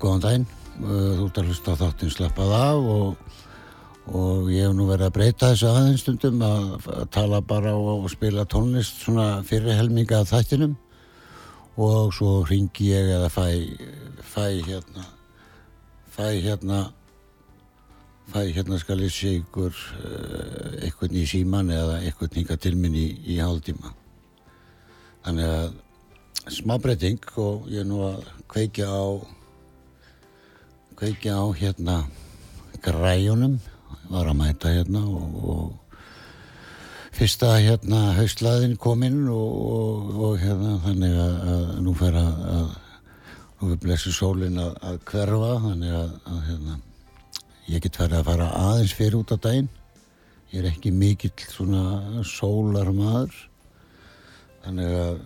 góðan daginn. Uh, Þú ert að hlusta á þáttinn slappað af og, og ég hef nú verið að breyta þessu aðeins stundum að, að tala bara og, og spila tónlist svona fyrir helminga af þættinum og svo ringi ég eða fæ, fæ hérna, fæ hérna, fæ hérna skal ég sé ykkur uh, eitthvað í síman eða eitthvað hinga til minn í, í hálftíma. Þannig að smá breyting og ég er nú að kveikja á kveikja á hérna græjunum. Var að mæta hérna og, og fyrsta hérna hauslaðin kominn og, og, og hérna þannig að, að nú fer að, að nú er blessu sólinn að, að hverfa þannig að hérna ég get verið að fara aðeins fyrir út af daginn. Ég er ekki mikill svona sólar maður þannig að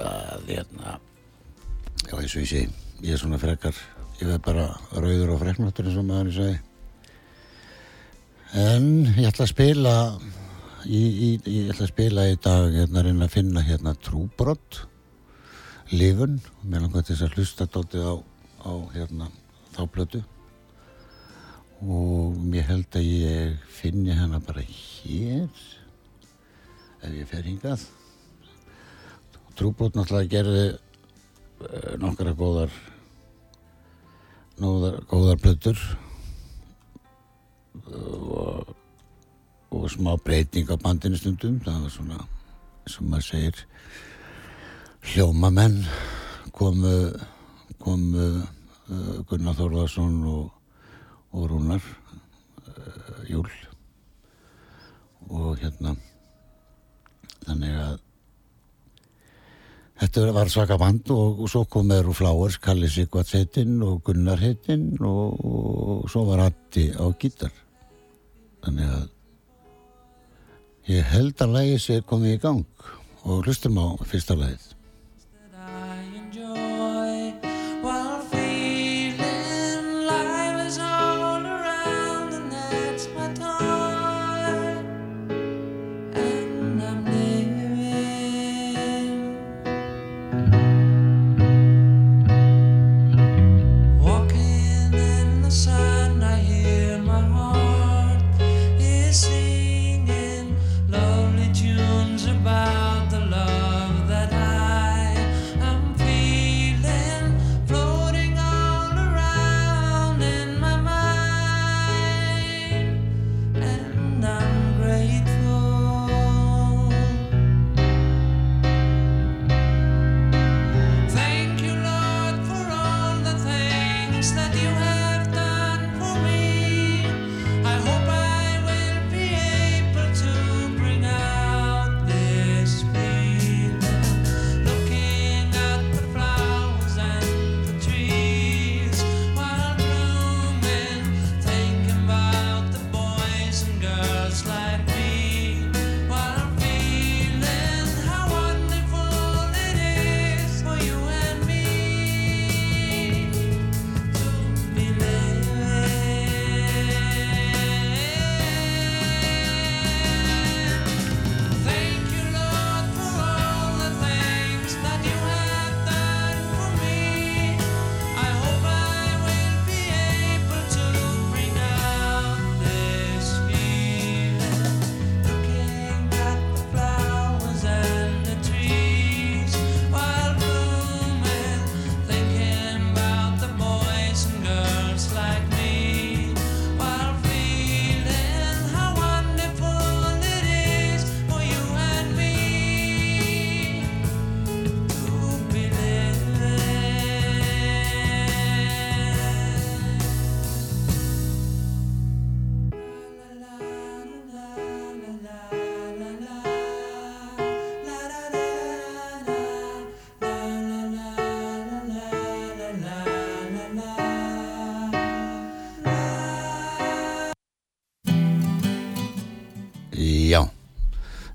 að hérna já eins og ég sé ég er svona frekar ég veð bara rauður og freknáttur eins og maður ég segi en ég ætla að spila í, í, ég ætla að spila í dag hérna að reyna að finna hérna trúbrott lifun. Mér langar til þess að hlusta dótið á, á hérna þá blötu og mér held að ég finni hana bara hér ef ég fer hingað. Trúbrot náttúrulega gerði uh, nokkara góðar nóðar, góðar plötur. Og, og smá breyting á bandinu stundum. Það var svona, sem maður segir hljómamenn komu komu uh, Gunnar Þórðarsson og, og Rúnar uh, Júl. Og hérna þannig að Þetta var svaka band og, og svo kom Eru Flowers, Kalli Sigvarts heitinn og Gunnar heitinn og, og svo var Addi á gítar. Þannig að ég held að lægi sér komið í gang og hlustum á fyrsta lægið.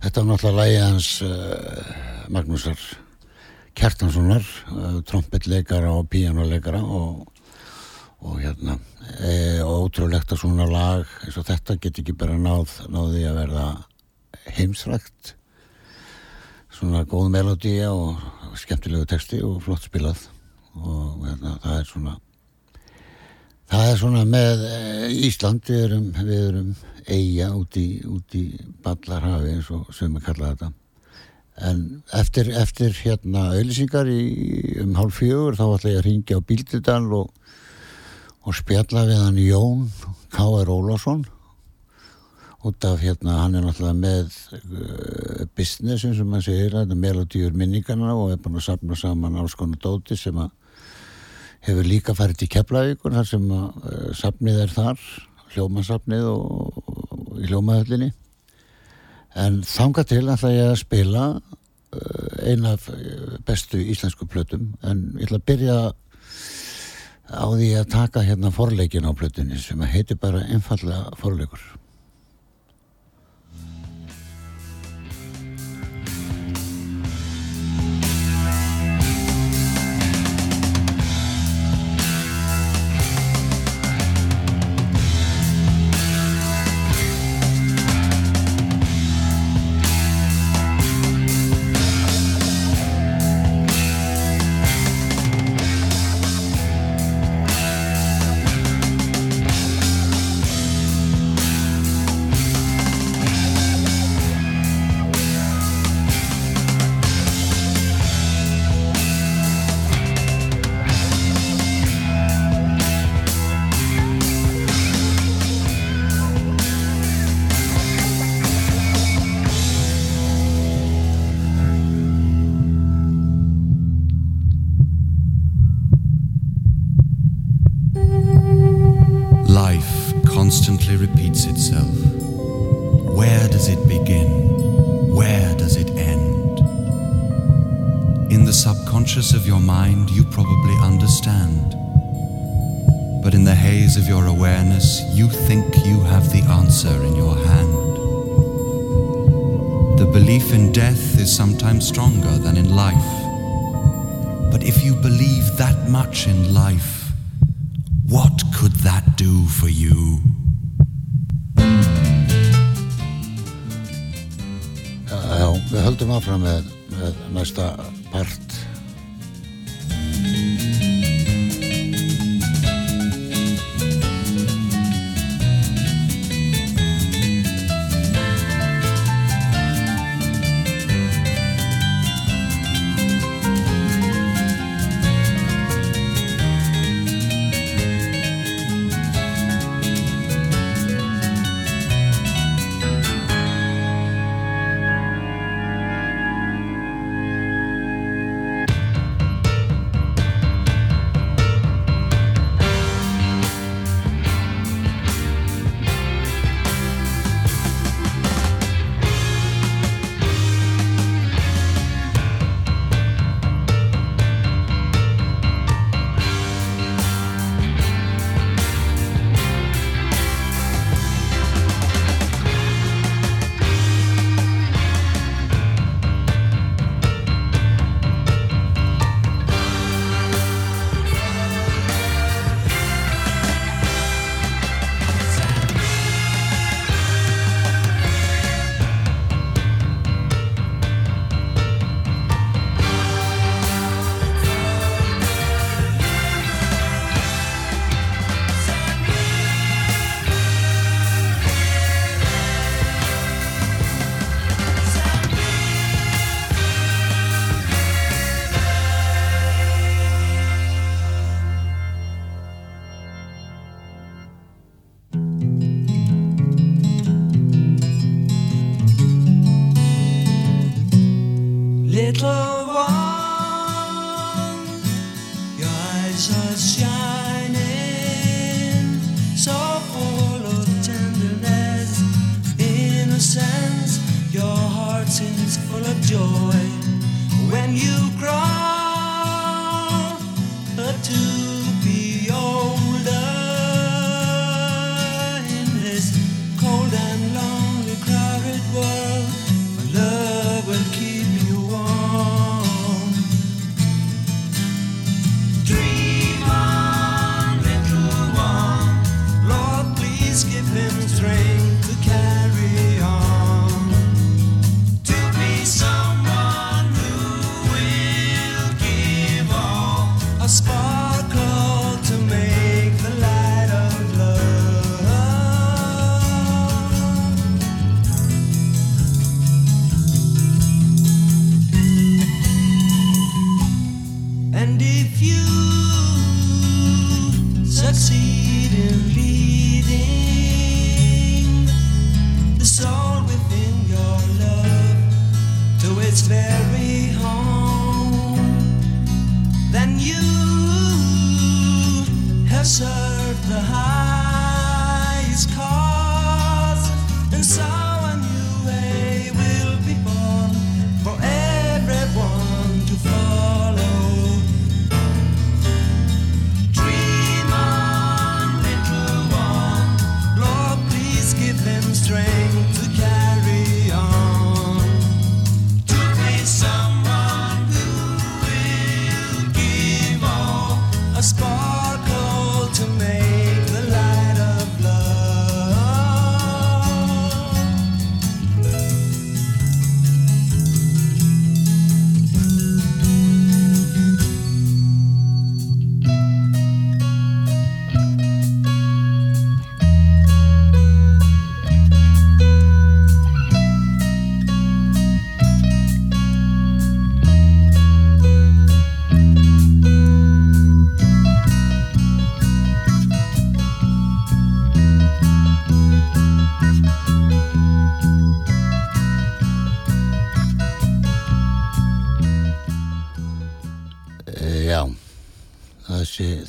Þetta var náttúrulega lægi hans uh, Magnúsar Kjartanssonar, uh, trombitleikara og píjánuleikara og, og hérna e, og ótrúlegt að svona lag eins og þetta get ekki bara náð náði að verða heimsrækt. Svona góð melodía og skemmtilegu texti og flott spilað. Og hérna það er svona það er svona með Ísland við erum, við erum eiga út í, út í ballarhafi eins og sem við kallaðum þetta en eftir, eftir hérna auðlýsingar um hálf fjögur þá ætla ég að ringja á Bíldudal og, og spjalla við hann Jón K.R. Ólásson út af hérna hann er náttúrulega með uh, businessin sem maður segir þetta melodýur minningarna og er búin að sapna saman alls konar dóti sem að hefur líka farið til Keflavíkur þar sem að uh, sapnið er þar hljómasafnið og í hljómahöllinni. En þanga til ætla ég að spila uh, eina af uh, bestu íslensku plötum. En ég ætla að byrja á því að taka hérna forleikin á plötunni sem heitir bara einfallega forleikur but in the haze of your awareness, you think you have the answer in your hand. The belief in death is sometimes stronger than in life. But if you believe that much in life, what could that do for you? Já, við höldum áfram með, með næsta part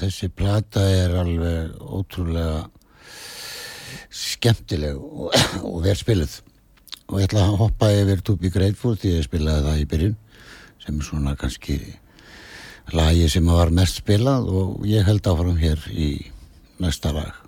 þessi plata er alveg ótrúlega skemmtileg og, og vel spiluð. Og ég ætla að hoppa yfir Be Grateful því ég spilaði það í byrjun sem er svona kannski lagi sem var mest spilað og ég held áfram hér í næsta lag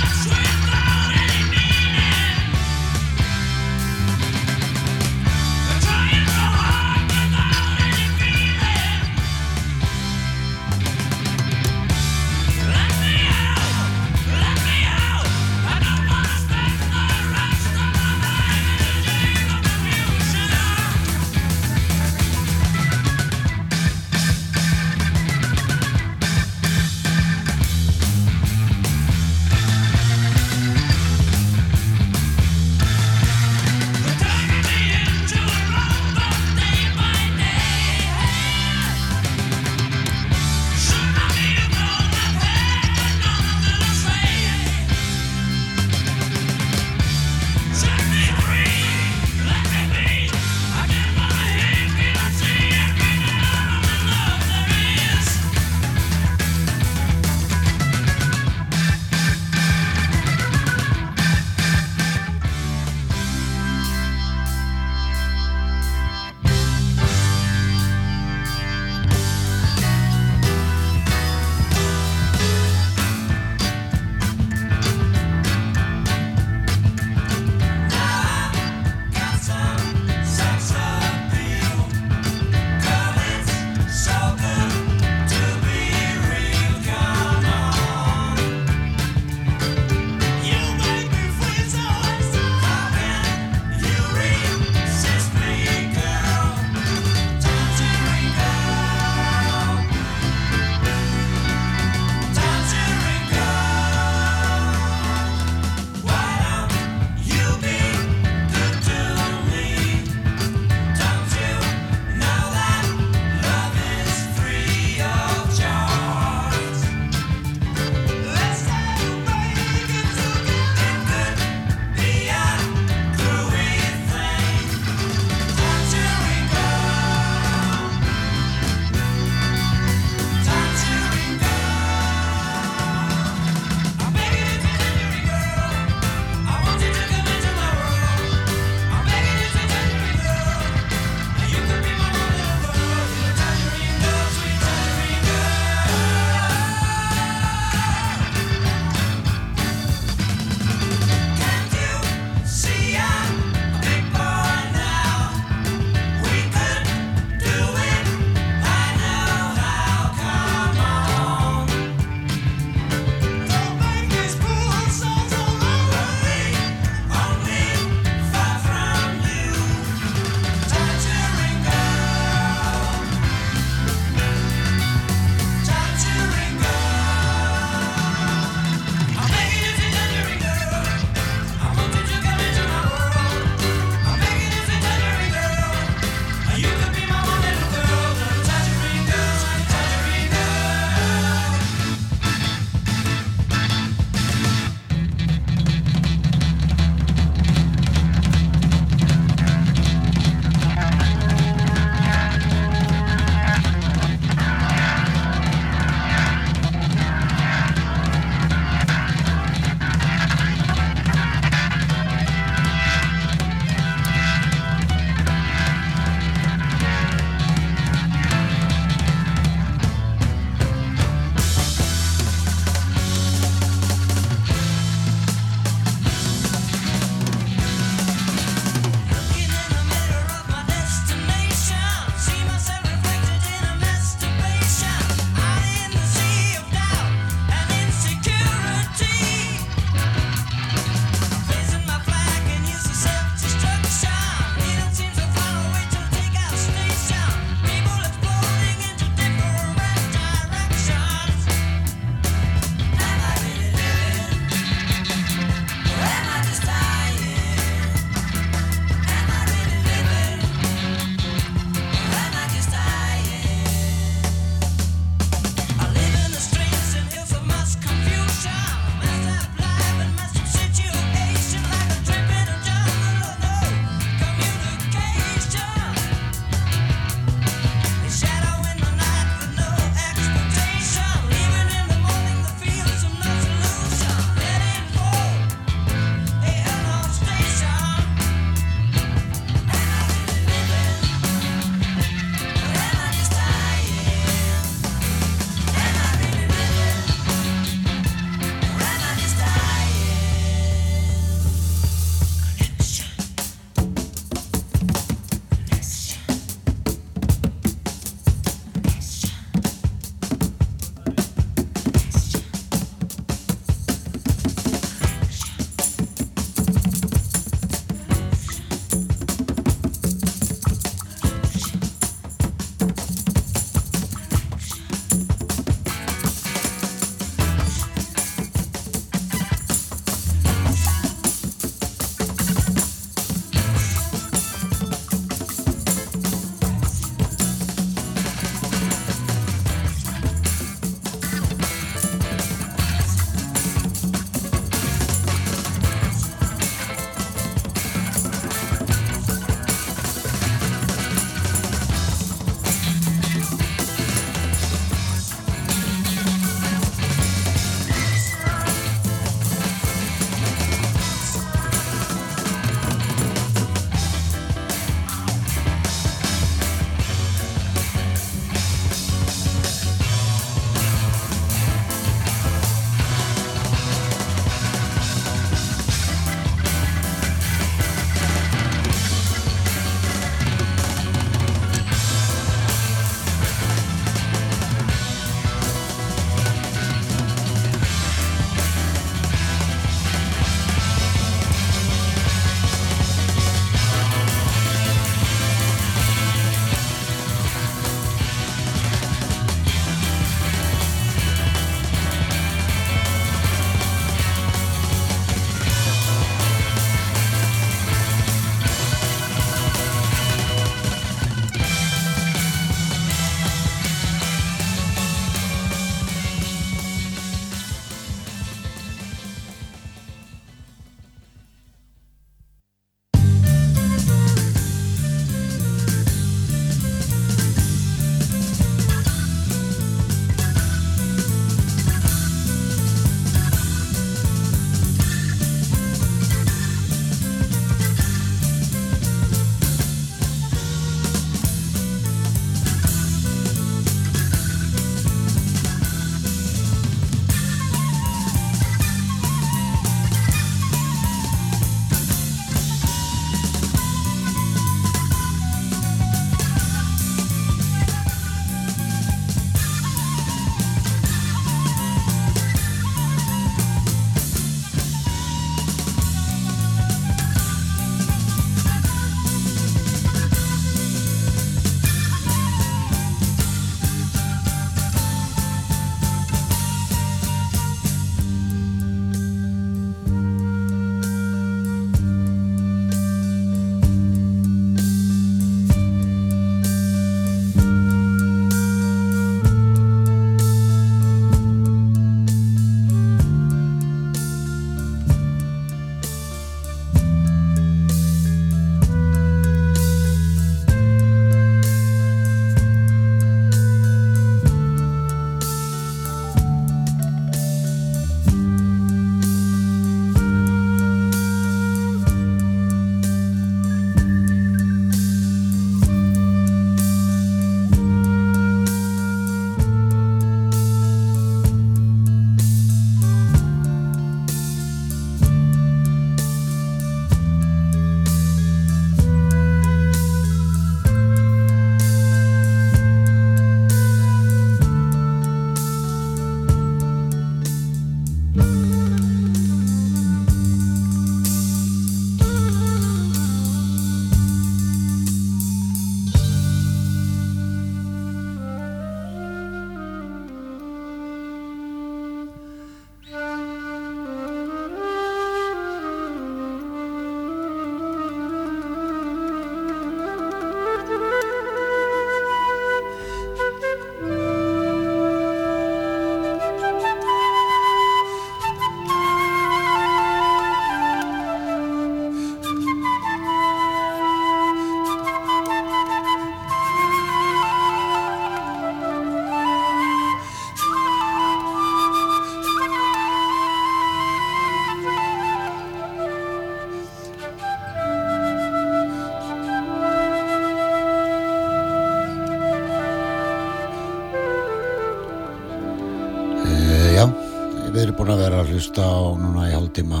hlusta á núna í hálftíma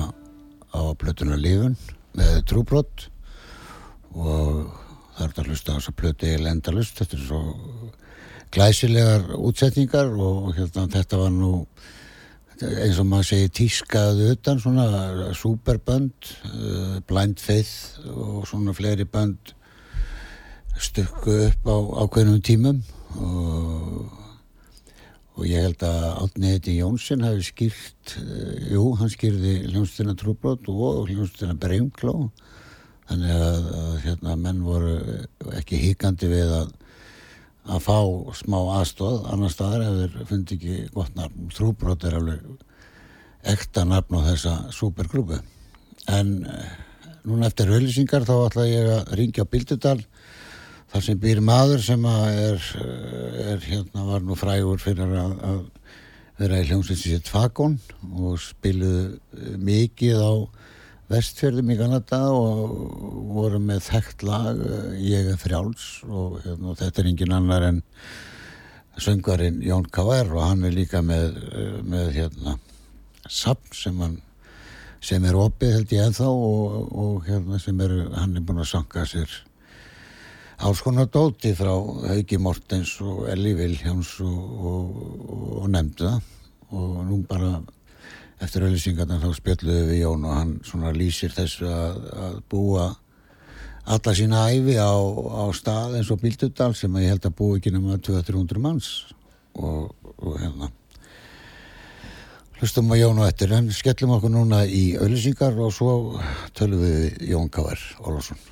á plötuna Lífun með trúbrott og það er að hlusta á þessa plötu í lendalust þetta er svo glæsilegar útsetningar og hérna þetta var nú eins og maður segir tískaðu utan svona superbönd uh, Blind Faith og svona fleiri bönd stukku upp á ákveðnum tímum og og ég held að Átni Heiti Jónsson hafi skýrt, uh, jú, hann skýrði hljómsdina Trúbrot og hljómsdina Breimkló þannig að, að hérna, menn voru ekki híkandi við að að fá smá aðstóð annar staðar ef þeir fundi ekki gott nafn. Trúbrot er alveg ekta nafn á þessa supergrúpu. En uh, núna eftir hölisingar þá ætla ég að ringja á Bildudal þar sem býr maður sem er, er hérna var nú frægur fyrir að, að vera í hljómsveitin sitt Fagón og spiluðu mikið á vestfjörðum í Kanada og voru með þekkt lag Ég er frjáls og hérna, þetta er engin annar en söngarinn Jón K.R. og hann er líka með, með hérna sapn sem hann sem er opið held ég ennþá og, og hérna sem er, hann er búin að sanga sér alls konar dóti frá Hauki Mortens og Elli Viljáns og, og, og nefndu það. Og nú bara eftir auðvisingarna þá spjöldluðu við Jón og hann svona lýsir þessu að, að búa alla sína æfi á, á stað eins og Bíldudal sem að ég held að búa ekki nema 200-300 manns. Og, og hérna hlustum að Jón og eftir. En skellum okkur núna í auðvisingar og svo tölum við Jón K.R. Ólásson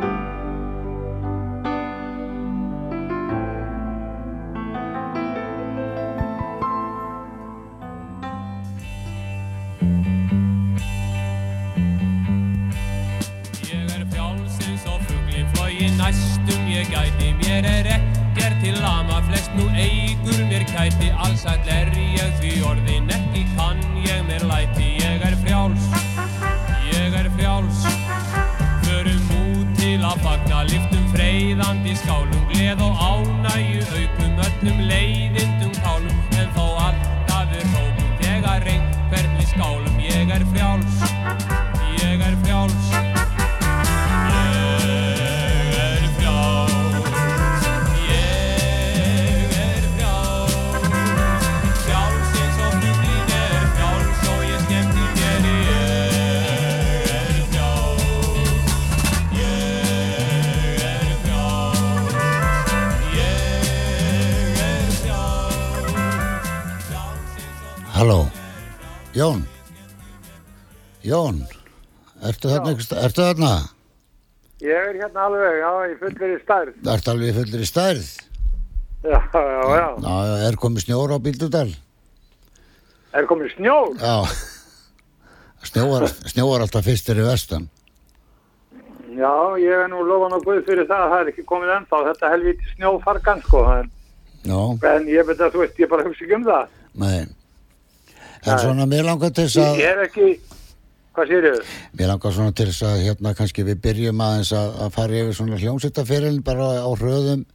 gæti Mér er ekkert til lama Flest nú eigur mér kæti. Allsall er ég því orðin Ekki kann. Ég mér læti Ég er frjáls. Ég er frjáls. Förum út til að fagna Liftum freyðandi skálum. Gleð og ánægu aukum Öllum leiðindum kálum. En þó alltaf Jón Jón Ertu þarna, ertu þarna? Ég er hérna alveg, já, ég fullir í stærð. Ertu alveg fullir í stærð? Já, já, já. Já, er komið snjór á Bíldudal? Er komið snjór? Já Snjóar, snjóar alltaf fyrstir í vestan Já, ég er nú lofan og guð fyrir það, það er ekki komið ennþá, þetta helviti snjófargan, sko. En, en ég veit að þú veist, ég bara hugsa ekki um það. nei En svona, mér langar til þess að Ég er ekki, hvað sér ég? Mér langar svona til þess að hérna kannski við byrjum aðeins að, að fara yfir svona hljómsveitaferil bara á hröðum,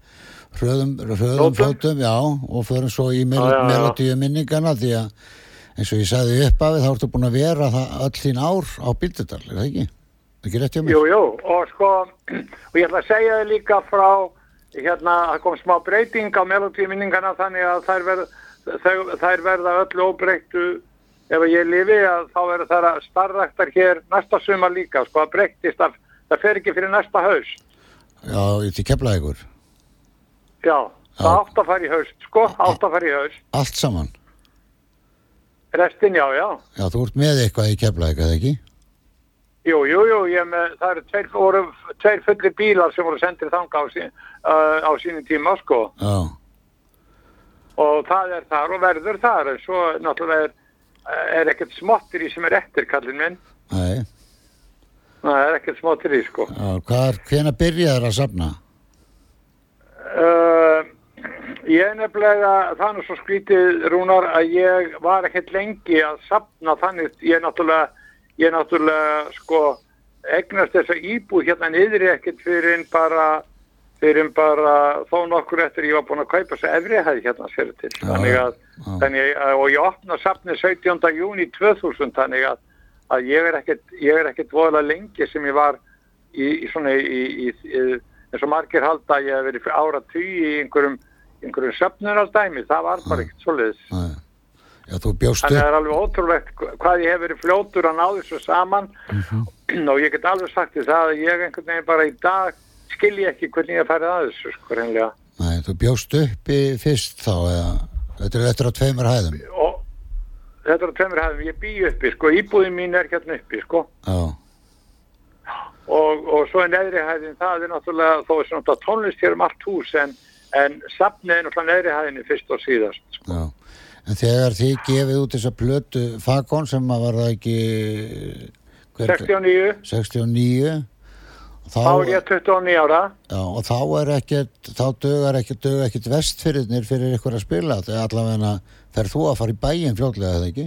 hröðum Fótum? fótum, já og förum svo í melodíu minningana því að eins og ég sagði upp af þá ertu búin að vera það öll þín ár á Bíldudal, er það ekki? Ekki rétt hjá mér? Jú, jú, og sko, og ég ætla að segja þið líka frá, hérna, það kom smá breyting á melodíminningana þannig að þær, verð, þau, þær verða öllu óbreyttu ef ég lifi að þá verður það að starraktar hér næsta sumar líka, sko, að breytist að það fer ekki fyrir næsta haust. Já, ég til keflaði ykkur Já, það átt að fara í haust, sko, átt að fara í haust. Allt saman Restin, já, já. Já, þú ert með eitthvað í keflaði, eða ekki? Jú, jú, jú, ég er með, það eru tveir, tveir fullir bílar sem voru sendið þanga á, sín, uh, á sínum tíma, sko. Já, Og það er þar og verður þar. En svo náttúrulega er, er ekkert smottir í sem er eftir, kallinn minn. nei. Það er ekkert smottir í, sko. Hvena byrjaður að safna? Uh, ég nefnilega, nú svo skrítið, Rúnar, að ég var ekkert lengi að sapna þannig, ég náttúrulega, ég náttúrulega, sko, egnast þessa íbúð hérna niðri ekkert fyrir en bara, fyrir bara þó nokkur eftir ég var búin að kaupa þessa efrihæði hérna sér til. Já, þannig að, já. þannig að, og ég opna sapnið 17. júni 2000, þannig að, að ég er ekkert, ég er ekkert voðalega lengi sem ég var í, í svona, í, í, eins og margir halda að ég hef verið fyrir ára tugi í einhverjum, einhverjum söfnunardæmi, það var bara ekkert bjóst Þannig að það er alveg ótrúlegt hvað ég hef verið fljótur að ná þessu saman og ég get alveg sagt því það að ég einhvern veginn bara í dag skilji ekki hvernig ég færið að þessu sko reynlega. Nei, þú bjóst upp í fyrst þá eða þetta er eftir á tveimur hæðum. Og þetta er að tveimur hefðum, ég bý uppi sko, íbúðin mín er hérna uppi sko Já, og, og svo er neðri hæðin, það er náttúrulega þó er svona tónlist hér um allt hús en, en safnið er náttúrulega neðri hæðinni fyrst og síðast sko. já. En þegar þið gefið út þessa plötu Fagón sem að var það ekki hver- 69, 69 þá, þá er ég 29 ára. Já, og þá er ekkert þá dögar ekkert, dögar ekkert vestfyrirnir fyrir ykkur að spila þegar allavega fer þú að fara í bæin fljótlega eða ekki?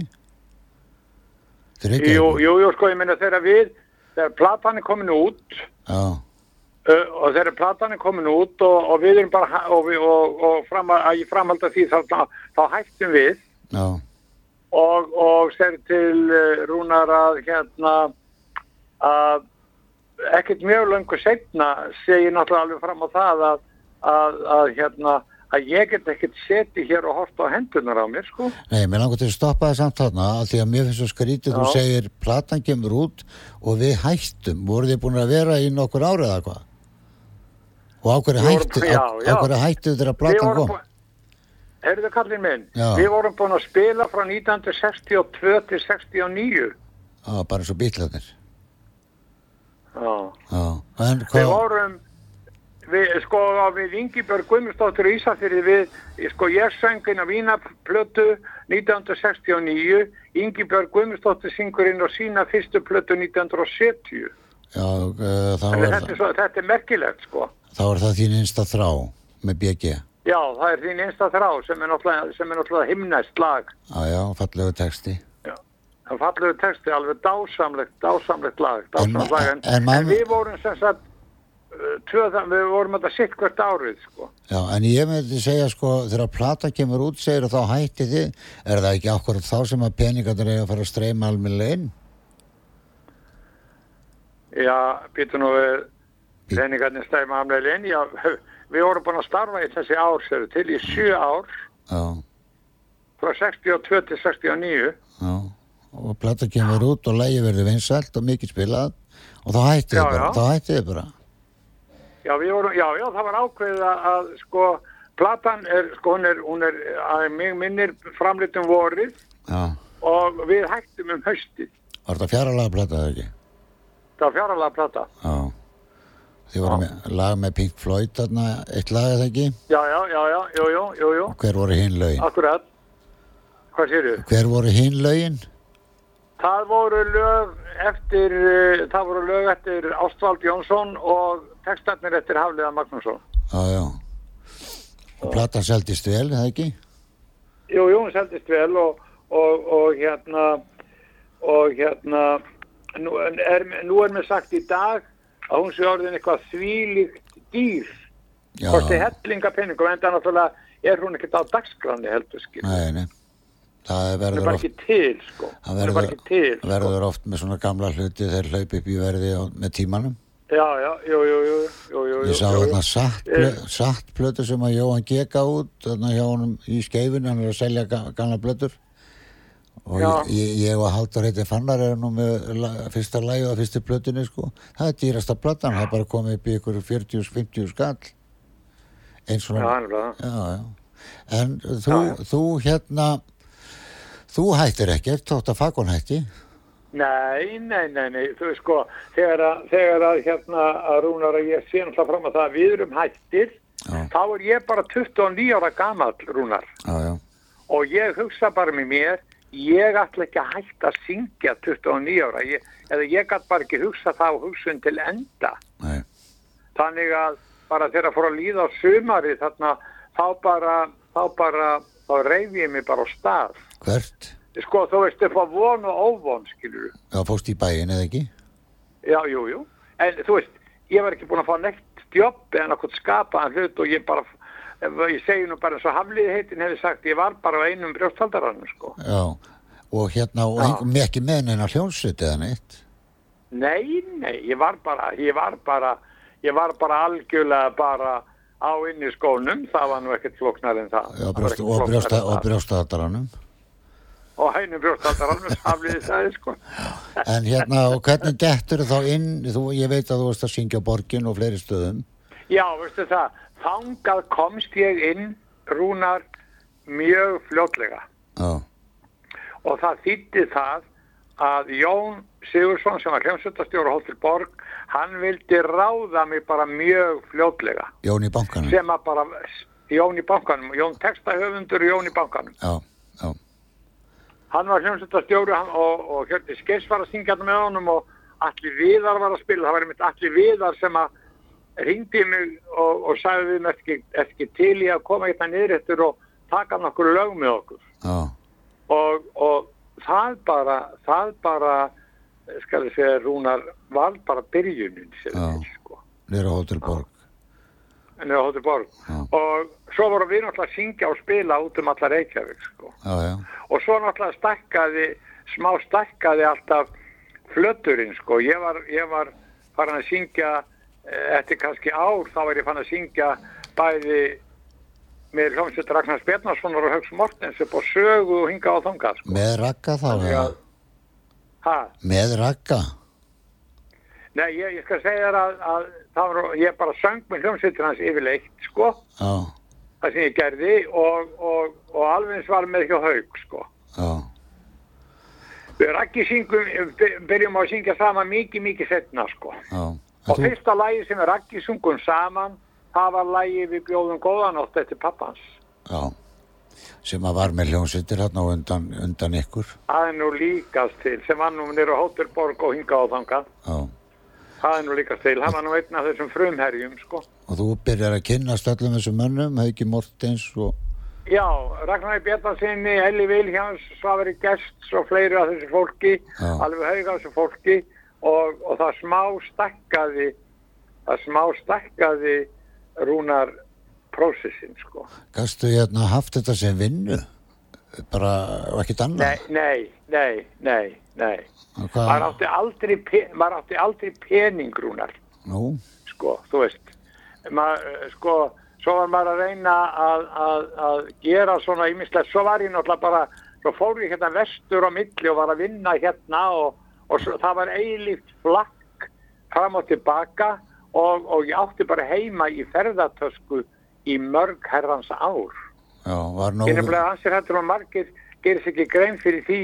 Er ekki Jú, jú, jú, sko, ég minna þegar við þegar platan er komin út Já, og þegar platan er komin út og, og við erum bara og, við, og, og fram að, ég framhalda því þá, þá hættum við. Já, og, og segir til uh, Rúnar að hérna að ekkert mjög löngu setna segir náttúrulega alveg fram á það að, að, að hérna að ég get ekkert seti hér og horta á hendunar á mér sko Nei, mér langar til að stoppa það samt þarna af því að mér finnst svo skrítið, þú segir platan kemur út og við hættum voruð þið búin að vera í nokkur árið eða hvað? Og á hverju hættu, á, hverju hættu þegar platan kom? Heyrðu kallinn minn, Já. við vorum búin að spila frá 1962 til 69 Já, bara eins og bítlarnir. Já. En Við hvað? vorum, við, sko, við Ingibjörg Guðmundsdóttir í Ísafyrði við, sko, ég söng inn á Vínaplötu 1969, Ingibjörg Guðmundsdóttir syngur inn á sína fyrstu plötu 1970. Já, uh, Þannig er, þetta, er svo, þetta er merkilegt, sko. þá er það þín einsta þrá með BG. Já, það er þín einsta þrá sem er náttúrulega, sem er náttúrulega himnæst lag. Já, já, fallegu texti. Það fallegu texti, alveg dásamlegt, dásamlegt lag, dásamlegt lag. En, en en, við vorum sem sagt, uh, tvö, það- við vorum þetta sitt hvert árið, sko. Já, en ég myndi segja sko, þegar plata kemur út, segir þá hætti þið, er það ekki akkurat þá sem að peningarnir eiga að fara að streyma almennilega inn? Já, býtu nú við peningarnir stæma amlega inn. Já, við vorum búin að starfa í þessi ár, sér til í sjö ár, Já, frá 62 til 69. já. Og plata kemur út og lægi verður vinsælt og mikið spilað og þá hætti þið bara, þá hætti þið bara. Já, við vorum, já, já, það var ákveðið að, sko, platan er, sko, hún er, hún er, að mig minnir framlitum vorið Já. og við hættum um haustið. Var þetta fjaralega plata eða ekki? Það var fjaralega plata. Já. Þið voru með lag með Pink Floyd þarna, eitt lag eða ekki? Já, já, já, já, jú, jú, jú, jú, Hver voru hinn lögin? akkurat. Hvað séru? Hver voru hinn lögin? Það voru lög eftir, uh, það voru lög eftir Ástvald Jónsson og textarnir eftir Hafliða Magnússon. Já, já. Og platan seldist vel, eða ekki? Jú, jú, seldist vel og, og, og hérna, og hérna, nú er, nú er mér sagt í dag að hún sé orðin eitthvað þvílíkt dýr, Já. kosti hellinga penningum, en það náttúrulega er hún ekkert á dagskráni heldur, skil. Nei, nei. Það er verður bara oft, ekki til, sko. það er verður, til, sko. verður oft með svona gamla hluti þeir hlaup upp í verði á, með tímanum. Já, já, jú, jú, jú, jú. Ég sá þarna satt, satt plötu sem að Jóhann geka út þarna hjá honum í skeifin, hann er að selja ga- gamla plötur og Já. ég, ég og Haldur heiti Fannar er nú með la, fyrsta lægi og fyrstu plötunni sko það er dýrasta platan, það er bara komið upp í ykkur 40-50 skall eins og Já, hann en þú, þú hérna þú hættir ekkert, þótt að Fagón hætti? Nei, nei, nei, nei, þú veist sko, þegar að, þegar að hérna að rúnar að ég sé náttúrulega fram að það að við erum hættir, Já. þá er ég bara 29 ára gamall rúnar. Já, já, og ég hugsa bara með mér, ég ætla ekki að hætta að syngja 29 ára, ég, eða ég gæti bara ekki hugsa það og hugsun til enda. nei, Þannig að bara þegar að fór að líða á sumari þarna, þá bara, þá bara, þá reyf ég mig bara á stað. hvert? Sko, þú veist, upp á von og óvon, skilur. Já, fóst í bæin eða ekki? Já, jú, jú. En þú veist, ég var ekki búin að fá neitt jobb eða náttúrulega skapaðan hlut og ég bara, ég segi nú bara eins og Hafliði heitin hefði sagt, ég var bara á einum brjóstaldaranum, sko. Já, og hérna, og ekki með neina hljónsveit eða neitt? Nei, nei, ég var bara, ég var bara, ég var bara algjörlega bara á inn í skónum, það var nú ekkert flóknar en það. Já, Það var brjóst, ekkert og, brjósta, en og það. Og einum brjóstaldaranum, Hafliði sagði, sko. En hérna, og hvernig dettur þá inn, þú, ég veit að þú varst að syngja borgin og fleiri stöðum. Já, veistu það, þangað komst ég inn, rúnar, mjög fljótlega. Já, og það þýtti það að Jón Sigursson sem var hljómsveitastjóra Hóttir Borg hann vildi ráða mig bara mjög fljótlega. Jón í bankanum. sem að bara Jón í bankanum, Jón textahöfundur Jón í bankanum. Já, já, hann var hljómsveitastjóri hann- og, og Hjörti Skeiss var að syngja með honum og Alli Viðar var að spila. Það var einmitt Alli Viðar sem að ringdi mig og, og sagði við ekki, ekki til í að koma hérna niður eftir og taka nokkur lög með okkur? Já, og, og það bara það bara skal ég segja Rúnar var bara byrjunin sem við sko. Nýra Hótel Borg. en það hóttir borg. Já. og svo voru við náttúrulega að syngja og spila út um alla Reykjavík sko. Já, já, og svo náttúrulega stakkaði smá stakkaði alltaf flöturinn sko. Ég var, ég var farin að syngja eh, eftir kannski ár þá var ég farin að syngja bæði með hljómsveit Ragnars Bjarnarssonar og Hauks Mortens upp á sögu og hinga á þangað sko. með ragga þá, að- Ha? með ragga. Nei, ég, ég skal segja þér að, að það var, ég bara söng með hljómsveitir hans yfirleitt, sko, Já, það sem ég gerði og, og, og alveg eins var með hjá haug, sko. já, Við rækki syngum, by- byrjum á að syngja saman mikið, mikið setna, sko. já. Og fyrsta lagi sem við rækki sungum saman, það var lagi við bjóðum góðanótt eftir pappans. já, sem að var með hljónsveitir hérna og undan, undan ykkur. Það er nú líkast til, sem var nú nýra Hótturborg og hinga á þangað. Já, Það er nú líkast til, hann var nú einn af þessum frumherjum, sko. og þú byrjar að kynnast öllum þessum mönnum, Hauki Mortens og, Já, Ragnar Bjarnarsinni, Elli Vilhjáns, Svavari Gests og fleiri af þessu fólki, Já. alveg hauga þessu fólki og, og það smá stakkaði, það smá stakkaði rúnar prósessin, sko. gastu hérna haft þetta sem vinnu? Bara, Nei, annað? nei, nei, nei, nei. Maður átti aldrei, maður átti aldrei pening, rúnar, nú, sko, þú veist. Maður, sko, svo var maður að reyna að, að, að gera svona ímislegt, svo var ég náttúrulega bara, svo fór ég hérna vestur á milli og var að vinna hérna og, og svo, það var eilíft flakk fram og tilbaka og, og ég átti bara heima í ferðartösku í mörg herrans ár. já, Ég nefnilega ansir hættur og margir gerir sér ekki grein fyrir því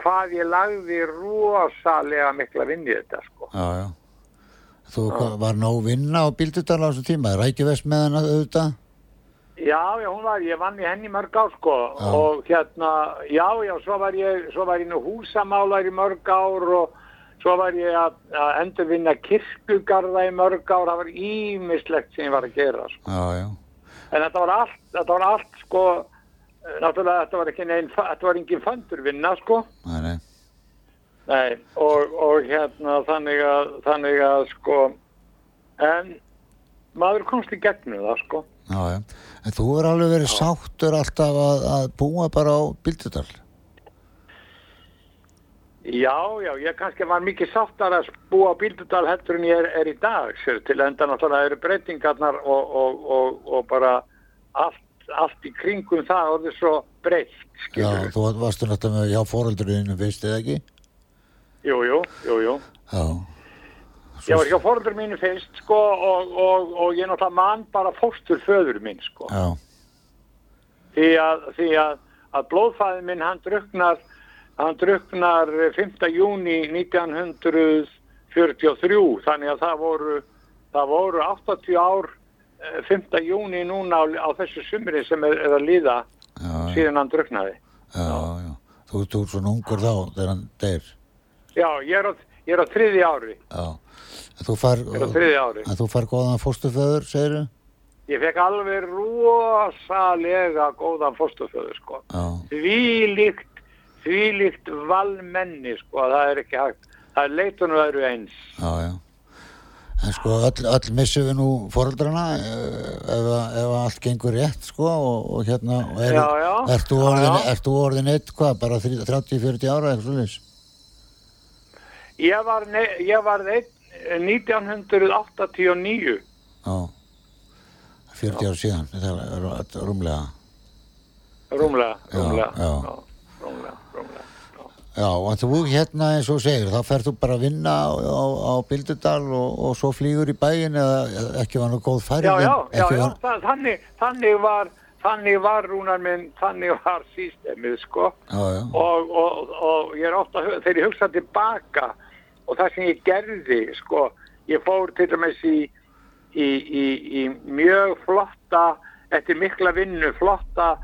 hvað ég lagði rosalega mikla vinn í þetta sko. já, já. Þú, hvað, var nóg vinna á bíldudal á þessu tíma? Rækjuvest með hana auðvitað? Já, já, hún var, ég vann í henni mörg ár sko Já. og hérna, já, já, svo var ég, svo var ég nú húsamálar í mörg ár og svo var ég að, að endurvinna kirkugarða í mörg ár, það var ímislegt sem ég var að gera sko. Já, já, En þetta var allt, þetta var allt sko, náttúrulega þetta var ekki neinn, þetta var engin föndurvinna sko. nei, nei. Nei, og, og hérna þannig að, þannig að sko, en maður komst í gegnum það sko. Já. En þú er alveg verið sáttur alltaf að, að búa bara á bíldudal? Já, já, ég kannski var mikið sáttar að búa á Bíldudal heldur en ég er, er í dag, sér, til enda náttúrulega eru breytingarnar og, og, og, og bara allt, allt í kringum það orðið svo breytt, Já, þú varstu náttúrulega með hjá fóreldurinu fyrst eða ekki? Jú, jú, jú, jú. Já, Ég var hjá fóröldur mínu fyrst, sko, og, og, og ég náttúrulega mann bara fóstur föður minn, sko. já, því að, því að, að blóðfæðin minn hann druknar hann druknar 5. júni 1943 þannig að það voru, það voru 80 ár eh, 5. júni núna á, á þessu sumri sem er, er að líða já, síðan hann druknaði. já, já. Þú, ert svona ungur þá þegar hann deyr. Já, ég er á, ég er á þriði ári. Þú far, ári. þú far góðan fóstuföður, segir þú? Ég fekk alveg rosalega góðan fóstuföður sko. Því líkt, því líkt valmenni sko, það er ekki hægt. Það er leitunum öðru eins. já, já. En sko, öll, öll missum við nú foreldrana eh, ef, að- ef að allt gengur rétt, sko, og, og hérna, er, Já, já. ert þú Já, orðin, já. orðin eitt, hvað, bara 30-40 ára, eitthvað svolítið? Ég var, var einn, 1989. Já, 40 ára síðan, þetta er er rúmlega. Rúmlega, Já, rúmlega. já. Rúmlega, rúmlega. Já, og þú hérna eins og þú segir, þá ferð þú bara að vinna á, á, á Bildudal og, og svo flýgur í bæin eða ekki var nú góð færið? Já, já, já, já, var, það, þannig, þannig var, þannig var rúnar minn, þannig var sístemið, sko. já, já, Og, og, og ég er ofta, þegar ég hugsa tilbaka og það sem ég gerði, sko, ég fór til dæmis í, í, í, í mjög flotta, eftir mikla vinnu, flotta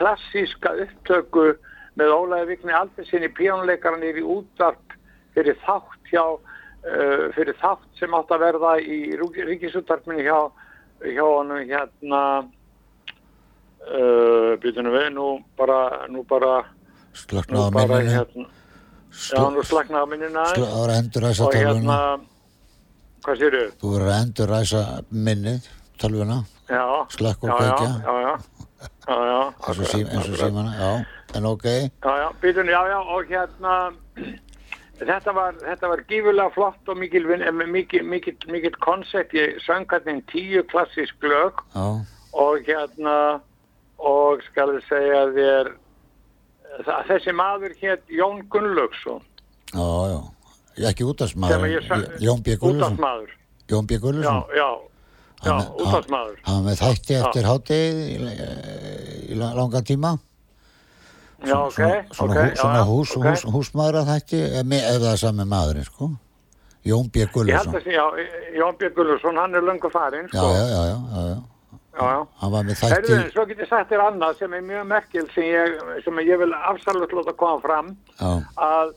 klassíska upptöku með Ólaði Vigni Aldersinni píónuleikaran yfir útvarp fyrir þátt hjá uh, fyrir þátt sem átt að verða í ríkisúttarpinu hjá hjá honum hérna uh, byrjunum við nú bara nú bara, bara minninu, hérna já nú slagnaði á minnina og hérna hvað séru? þú verður að enduræsa minnið, tölvuna, Já, Slökk og já, kveikja. já, já, já, já, já, eins og, símana, já, en ok, Já, já, byrjun, já, já, og hérna, þetta var, þetta var gífulega flott og mikil, eh, mikil, mikil, mikil koncept, ég söng hérna tíu klassísk lög já, og hérna, og skal við segja þér, þessi maður hétt Jón Gunnlaugsson, já, já, ekki útastmaður, Jón B. Útastmaður, Jón B. já, Gullusson, já, já, Hann- útastmaður, hann með þætti Já. eftir hátegi í, í la- langan tíma, já, ok, svona, svona, ok, hú, já, svona já, hús, ok. hús, húsmaður að þætti, það er sami maðurinn, sko, Jón B. Sé, já, Jón Björn Gulluðsson, hann er löngu farinn, sko. já, já, já, já, já, já, já. hann var með þætti, Herðu, svo get ég sagt þér annað sem er mjög merkil sem ég, sem ég vil afsalut láta koma fram að,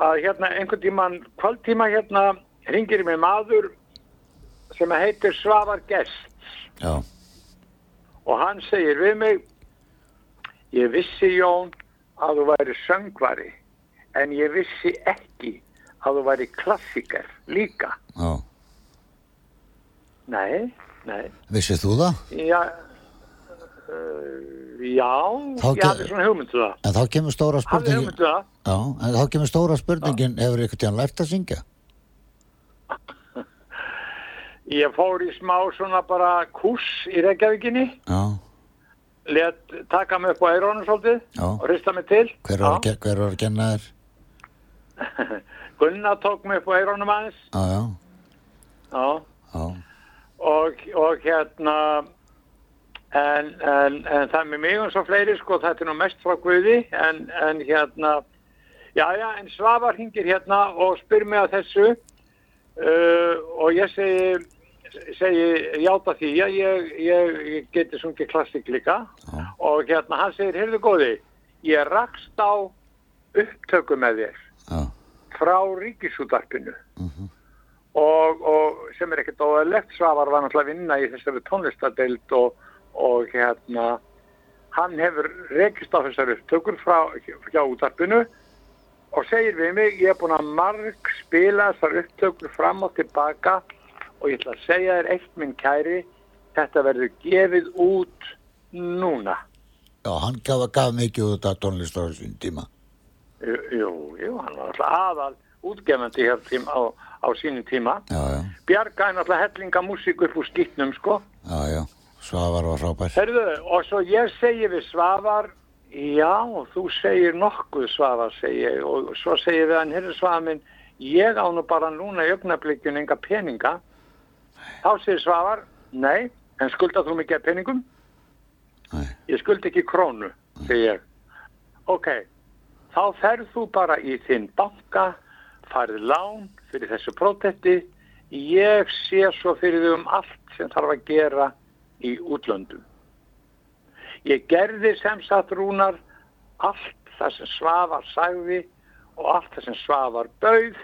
að hérna einhvern tíman, kvöldtíma hérna ringir mig maður sem heitir Svavar Gest já, og hann segir við mig ég vissi Jón að þú væri söngvari en ég vissi ekki að þú væri klassiker líka. já, Nei, nei, vissið þú það? já, uh, já, Þá ég hafði svona hugmyndu það. En þá kemur stóra Hafði spurningin, hugmyndu það. já, en þá kemur stóra spurningin, hefur ykkur tíðan lært að syngja? Ég fór í smá svona bara kurs í Reykjavíkinni, Já, let taka mig upp á eirónu svolítið Já. og hrista mig til. hver var, að, ge- hver var að kenna þér? Gunnar tók mig upp á eirónum aðeins Já, já, já. já, Og, og hérna, en, en, en það með mig og svo fleiri, sko, þetta er nú mest frá Guði, en, en hérna, já, já, en Svavar hingir hérna og spyr mig að þessu uh, og ég segi, segi játa því. Að ég, ég, ég geti sungið klassik líka. Já. og hérna hann segir, heyrðu góði, ég rakst á upptöku með þér já, frá ríkisútarpinu og, og sem er ekkert óæðilegt Svavar var náttúrulega að vinna í þessari tónlistadeild og, og hérna hann hefur rekist á þessari upptökur frá hjá útarpinu og segir við mig, ég er búin að marg spila þessar upptökur fram og tilbaka og ég ætla að segja þér eitt minn kæri, þetta verður gefið út núna. já, hann gaf, gaf mikið út af tónlist á þessum tíma. Jú, jú, hann var alltaf aðal útgefandi hér tím, á, á sínu tíma. Já, já, Bjargaði náttúrulega hellinga músík upp úr skýtnum, sko. já, já, Svavar var frábær. Herðu, og svo ég segi við Svavar, já, þú segir nokkuð Svavar, segi ég, og svo segi við hann, herru Svavar minn, ég á nú bara núna í augnablikkjun enga peninga. Þá segir Svavar, nei, en skulda þú mikið af peningum? Nei. Ég skulda ekki krónu, segi ég. Ok, þá ferð þú bara í þinn banka, farið lán fyrir þessu prótetti, ég sé svo fyrir þau um allt sem þarf að gera í útlöndum. Ég gerði sem sagt rúnar allt það sem Svavar sagði og allt það sem Svavar bauð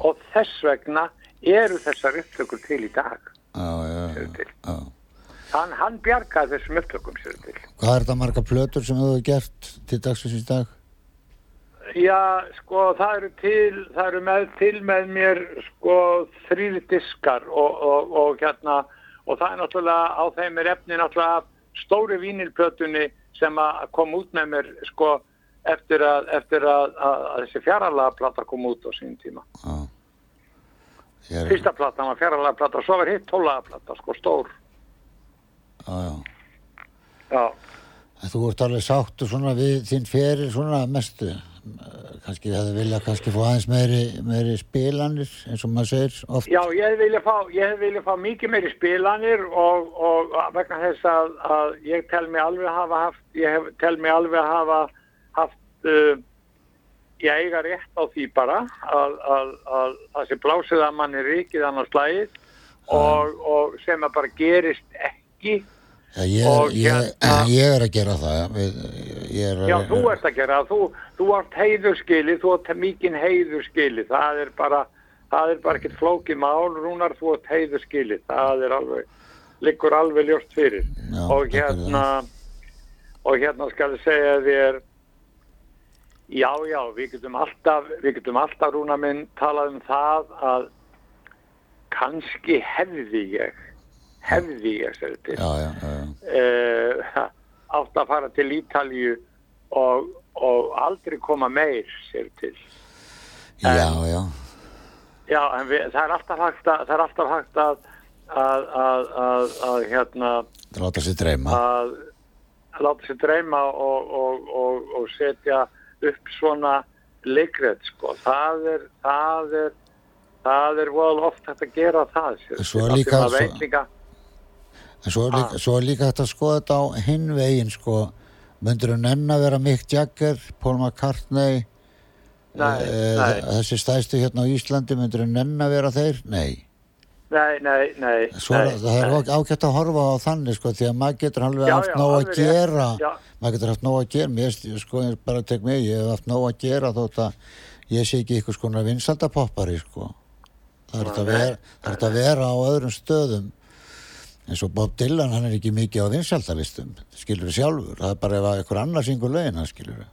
og þess vegna eru þessar upptökur til í dag. Já, já, já, já. Hann, bjargaði þessum upptökum. Hvað er þetta marga plötur sem hefur gert til dagsins í dag? Já, sko, það eru til, það eru með, til með mér, sko, þrýri diskar og, og, og hérna, og það er náttúrulega, á þeim er efni náttúrulega stóri vínilplötunni sem að kom út með mér, sko, eftir að, eftir að, að, að þessi fjaralega plata kom út á sín tíma. Já. Er, Fyrsta platan var fjaralega plata, svo var hitt tólaga plata, sko, stór. já, já. Já, Þú ert alveg sáttu svona við þinn ferir svona mestu. Kannski hefði viljað kannski fá aðeins meiri, meiri spilanir eins og maður segir oft. Já, ég hef viljað fá, ég hef viljað fá mikið meiri spilanir og, og vegna þess að, að ég tel mig alveg að hafa haft, ég tel mig alveg að hafa haft, uh, ég eiga rétt á því bara að, að, að það sé blásið að manni ríkið annars lagið og, og sem að bara gerist ekki. Já, ég, er, ég, hérna- ég er að gera það. Ég er, Já, þú ert að gera, það. þú, þú ert heiðurskili, þú ert mikinn heiðurskili, það er bara, það er bara ekkert flókið mál, rúnar, þú ert heiðurskili, það er alveg, liggur alveg ljóst fyrir. Já, og hérna, og hérna skal ég segja þér, já, já, við getum alltaf, við getum alltaf, rúnar minn, talað um það að kannski hefði ég, hefði ég, segir til uh, átt að fara til Ítalju og, og aldrei koma meir sér til. Já, já. Já, en við, það er alltaf hægt að, það er alltaf hægt að, að, að, að, að hérna, Það láta sér dreyma. að láta sér dreyma og, og, og, og setja upp svona leikret, sko. Það er, það er, það er vol oft að gera það. sér Svo er líka- maður svo- er, líka, svo er líka að skoða þetta á hinn veginn, sko. Myndur þú nenn að vera Mick Jagger, Paul McCartney, Nei, eh, nei. þessi stæstu hérna á Íslandi, myndur þú nenn að vera þeir? Nei. Nei, nei, nei. Svo nei, það er nei. ágætt að horfa á þannig, sko, því að maður getur alveg Já, haft já, nóg að alveg gera. Já. Maður getur haft nóg að gera. Mér, sko, bara tek mig, ég hef haft nóg að gera þótt að ég sé ekki ykkur skona vinsaldapoppari, sko. Það er þetta að er þetta að vera á öðrum stöðum eins og Bob Dylan, hann er ekki mikið á vinsaldalistum, skilur við sjálfur það er bara ef að ykkur annar syngur lögin hann skilur við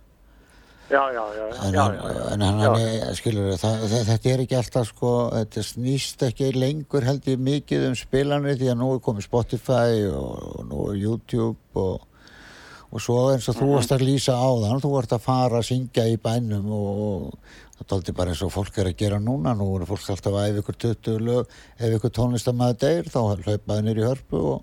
Já, já, já, en, hann- já, já. en hann, er, skilur það, þetta er ekki alltaf sko, þetta snýst ekki lengur held ég mikið um spilanir því að nú er komið Spotify og, og nú er YouTube og og svo eins og þú Mhm. varst að lýsa á þann þú varst að fara að syngja í bænum og, og það tóldi bara eins og fólk er að gera núna, nú er fólk alltaf að ef ykkur 20 lög, ef ykkur tónlistamæður deyr þá hlaupaði nýr í hörpu og,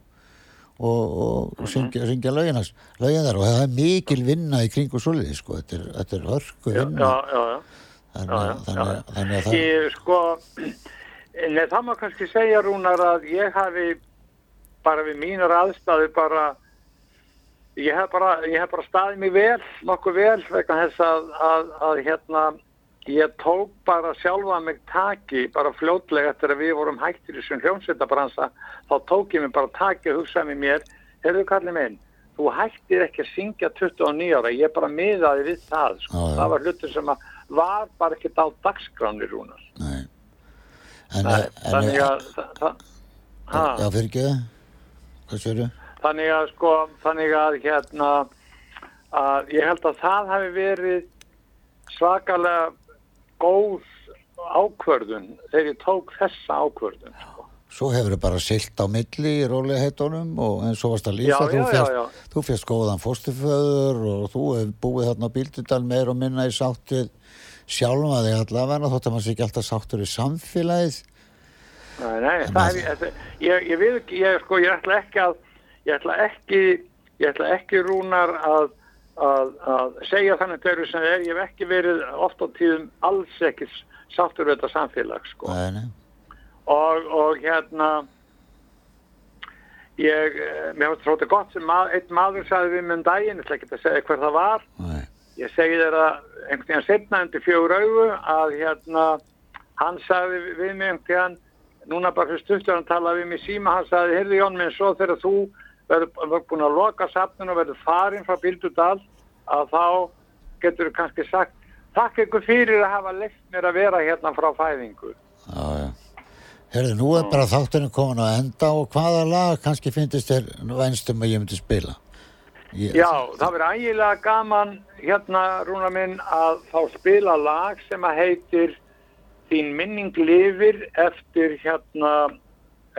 og, og, Mhm. syngja, syngja lögin, þar. Og það er mikil vinna í kringu svoleiði sko, þetta er, þetta er hörku vinna. já, já, þannig, þannig, þannig að það Ég, sko, nei, það má kannski segja, Rúnar, að ég hafi bara við mínar aðstæðu bara, ég hef bara, ég hef bara staðið mig vel, nokkuð vel, vegna þess að, að, að hérna, ég tók bara sjálfa mig taki, bara fljótlega eftir að við vorum hættir í svon hljómsveitabransa, þá tók ég mig bara taki og hugsaði með mér, heyrðu kallið minn, þú hættir ekki að syngja 29 ára, ég bara miðaði við það, sko. Já. það var hlutur sem að var bara ekkert á dagskráni rúnar. nei. en, Nei, en, þannig að, það, það, ha, já fyrir ekki hvað sér þannig að sko, þannig að hérna, að ég held að það hafi verið svakalega góð ákvörðun þegar ég tók þessa ákvörðun. Sko. Svo hefur þið bara silt á milli í rólegheitunum og en svo varst að lýsa, Já, þú, já, fjast, já. þú fjast góðan fóstuföður og þú hefur búið þarna á bíldudal meir og minna í sáttið sjálfa þig allavega þótt að maður sé ekki alltaf sáttur í samfélagið. Nei, nei, En það það- er, ég, ég, ég við ekki, ég, sko, ég ætla ekki að, ég ætla ekki, ég ætla ekki rúnar að, að, að segja þannig sem það er, ég hef ekki verið oft á tíðum alls ekki sáttur við þetta samfélag, sko. Nei, nei. og, og hérna ég, eh, mér finnst þetta gott sem mað, einn maður sagði við með um daginn, ég ætla ekki að segja hver það var nei. ég segi að einhvern veginn setna undir fjögur augu að hérna hann sagði við mig einhvern veginn núna bara fyrir stuttur hann talaði við mig síma hann sagði, heyrðu Jón minn, svo þegar þú verður búin að loka safnun og verður farin frá Bildudal að þá getur þú kannski sagt takk ykkur fyrir að hafa leitt mér að vera hérna frá fæðingu Já, já. Herðu, nú er bara þátturinn komin á enda og hvaða lag kannski finnst þér vænstum að ég myndi spila? Ég, Já, það verður ægilega gaman hérna, Rúna minn, að fá spila lag sem að heitir Þín minning lifir eftir hérna,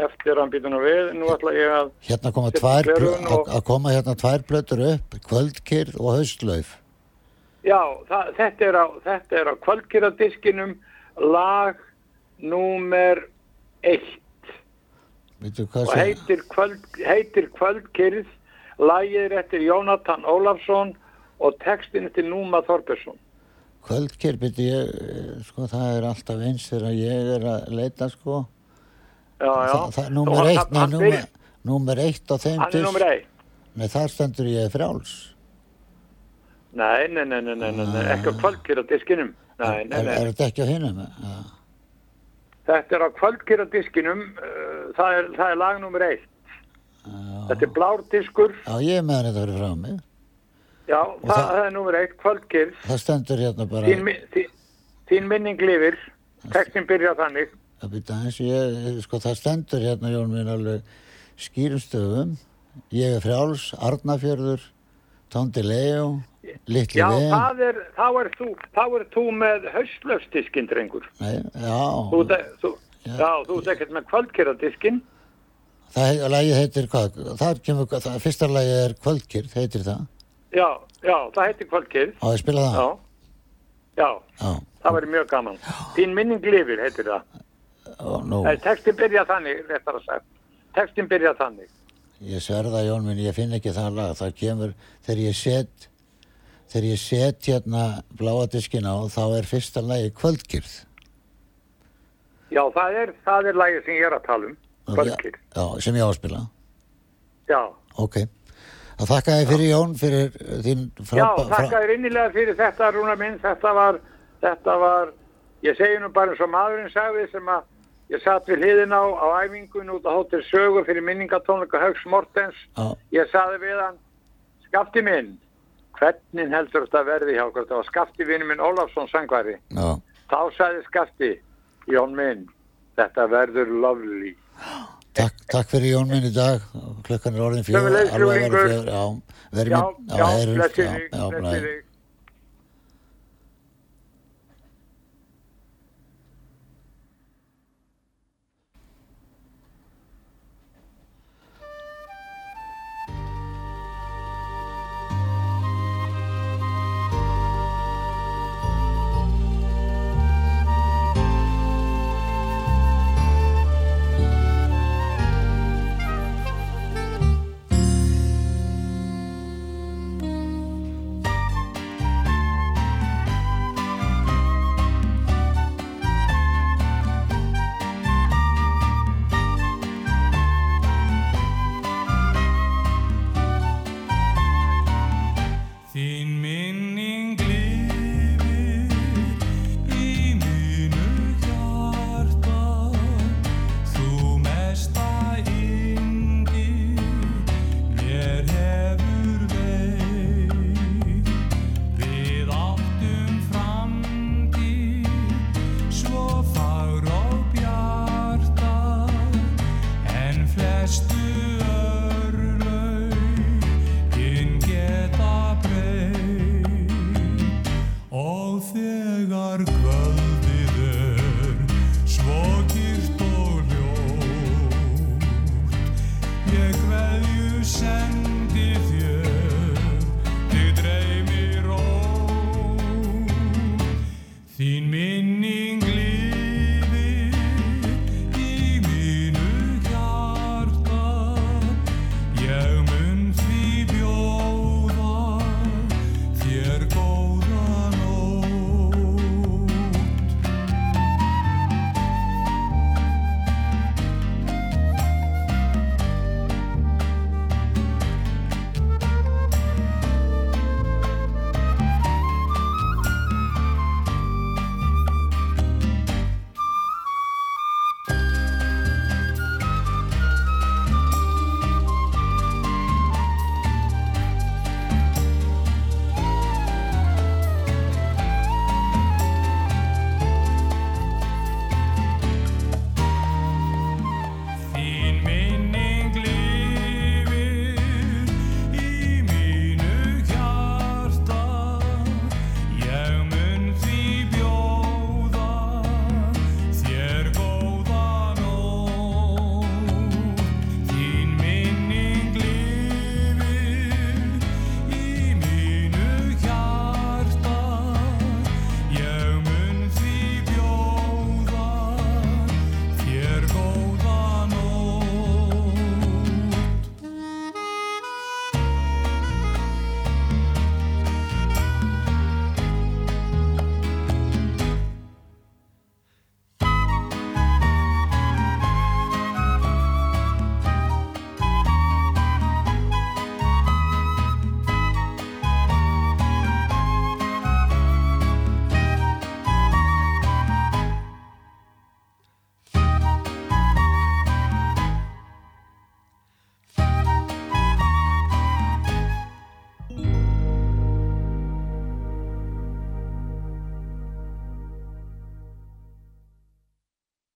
eftir hann býtun og við, nú ætla ég að Hérna koma tvær, og- að koma hérna tvær blötur upp, kvöldkyrð og haustlauf. Já, það, þetta er á, þetta er á kvöldkýradiskinum lag númer eitt Veitu og heitir, kvöld, heitir kvöldkýrð, lagið er eftir Jónatan Ólafsson og textin eftir Núma Þorbersson. Kvöldkyrð, byrju ég, eh, sko það er alltaf eins þegar ég er að leita, sko. Já, já. Það, það, númer hann- eitt, nei, byrja- númer eitt á þeim Hann er númer eitt. Nei, þar stendur ég frjáls. Nei, nei, nei, nei, nei, nei, nei, ekki á kvöldkýradiskinum. Nei, nei, Er, nei. er þetta ekki á hinnum? Já. Þetta er á kvöldkýradiskinum, uh, það, er, það er lag nummer eitt. Þetta er blár diskur, Já, ég er með þetta fyrir frá mig. já, það, það- það er nummer eitt, kvöldkýrð. Það stendur hérna bara, Þín, þín, þín minning lifir, textin byrja þannig. Að byrja eins, ég, sko það stendur hérna, Jón minn, alveg skýrum stöfum. Ég er frjáls, Arnafjörður, Tóndi Leo, Litli Já, Vegin. það er, þá er þú, þá er þú með haustlöfsdiskin, drengur. Nei, já, Þú, ert- þú, já, þú ert ekkert með kvöldkýradiskin. það lagið heitir hvað? Það kemur, það, fyrsta lagið er Kvöldkyrð, heitir það. Já, já, það heitir kvöldkýrð. Á, ég spila það? Já, já, Já. það verður mjög gaman. Þín minning lifir, heitir það. Ó, nú, Nei, textin byrja þannig, réttar að segja. Textin byrja þannig. ég sverða, Jón minn, ég finn ekki það lag. Það kemur, þegar ég set, þegar ég set hérna bláadiskin á, þá er fyrsta lagið Kvöldkyrð. Já, það er, það er lagið sem ég er að tala um. Kvöldkýrð. Já, sem ég á að spila. Já, Ok. Það þakka þér fyrir Jón, fyrir þín já, frábæ... þakka þér innilega fyrir þetta, Rúna minn. Þetta var, þetta var, ég segi nú bara eins og maðurinn sagði sem að ég satt við hliðin á, á æfingun út á Hótel Sögu fyrir minningatónleika Haugs Mortens. Já, Ég saði við hann, skafti minn, hvernig heldur þetta verði hjá okkur? Það var skafti vinnu minn Ólafsson sangvari. já. Þá sagði skafti, Jón minn, þetta verður lovely. Takk, takk fyrir Jón minn í dag. Klukkan er orðin fjögur. Alveg að vera ljúflingur. fjögur, Já, verið Já, minn. já, heyrumst, blessi já, þig, já, blessi blessi. þig. Þín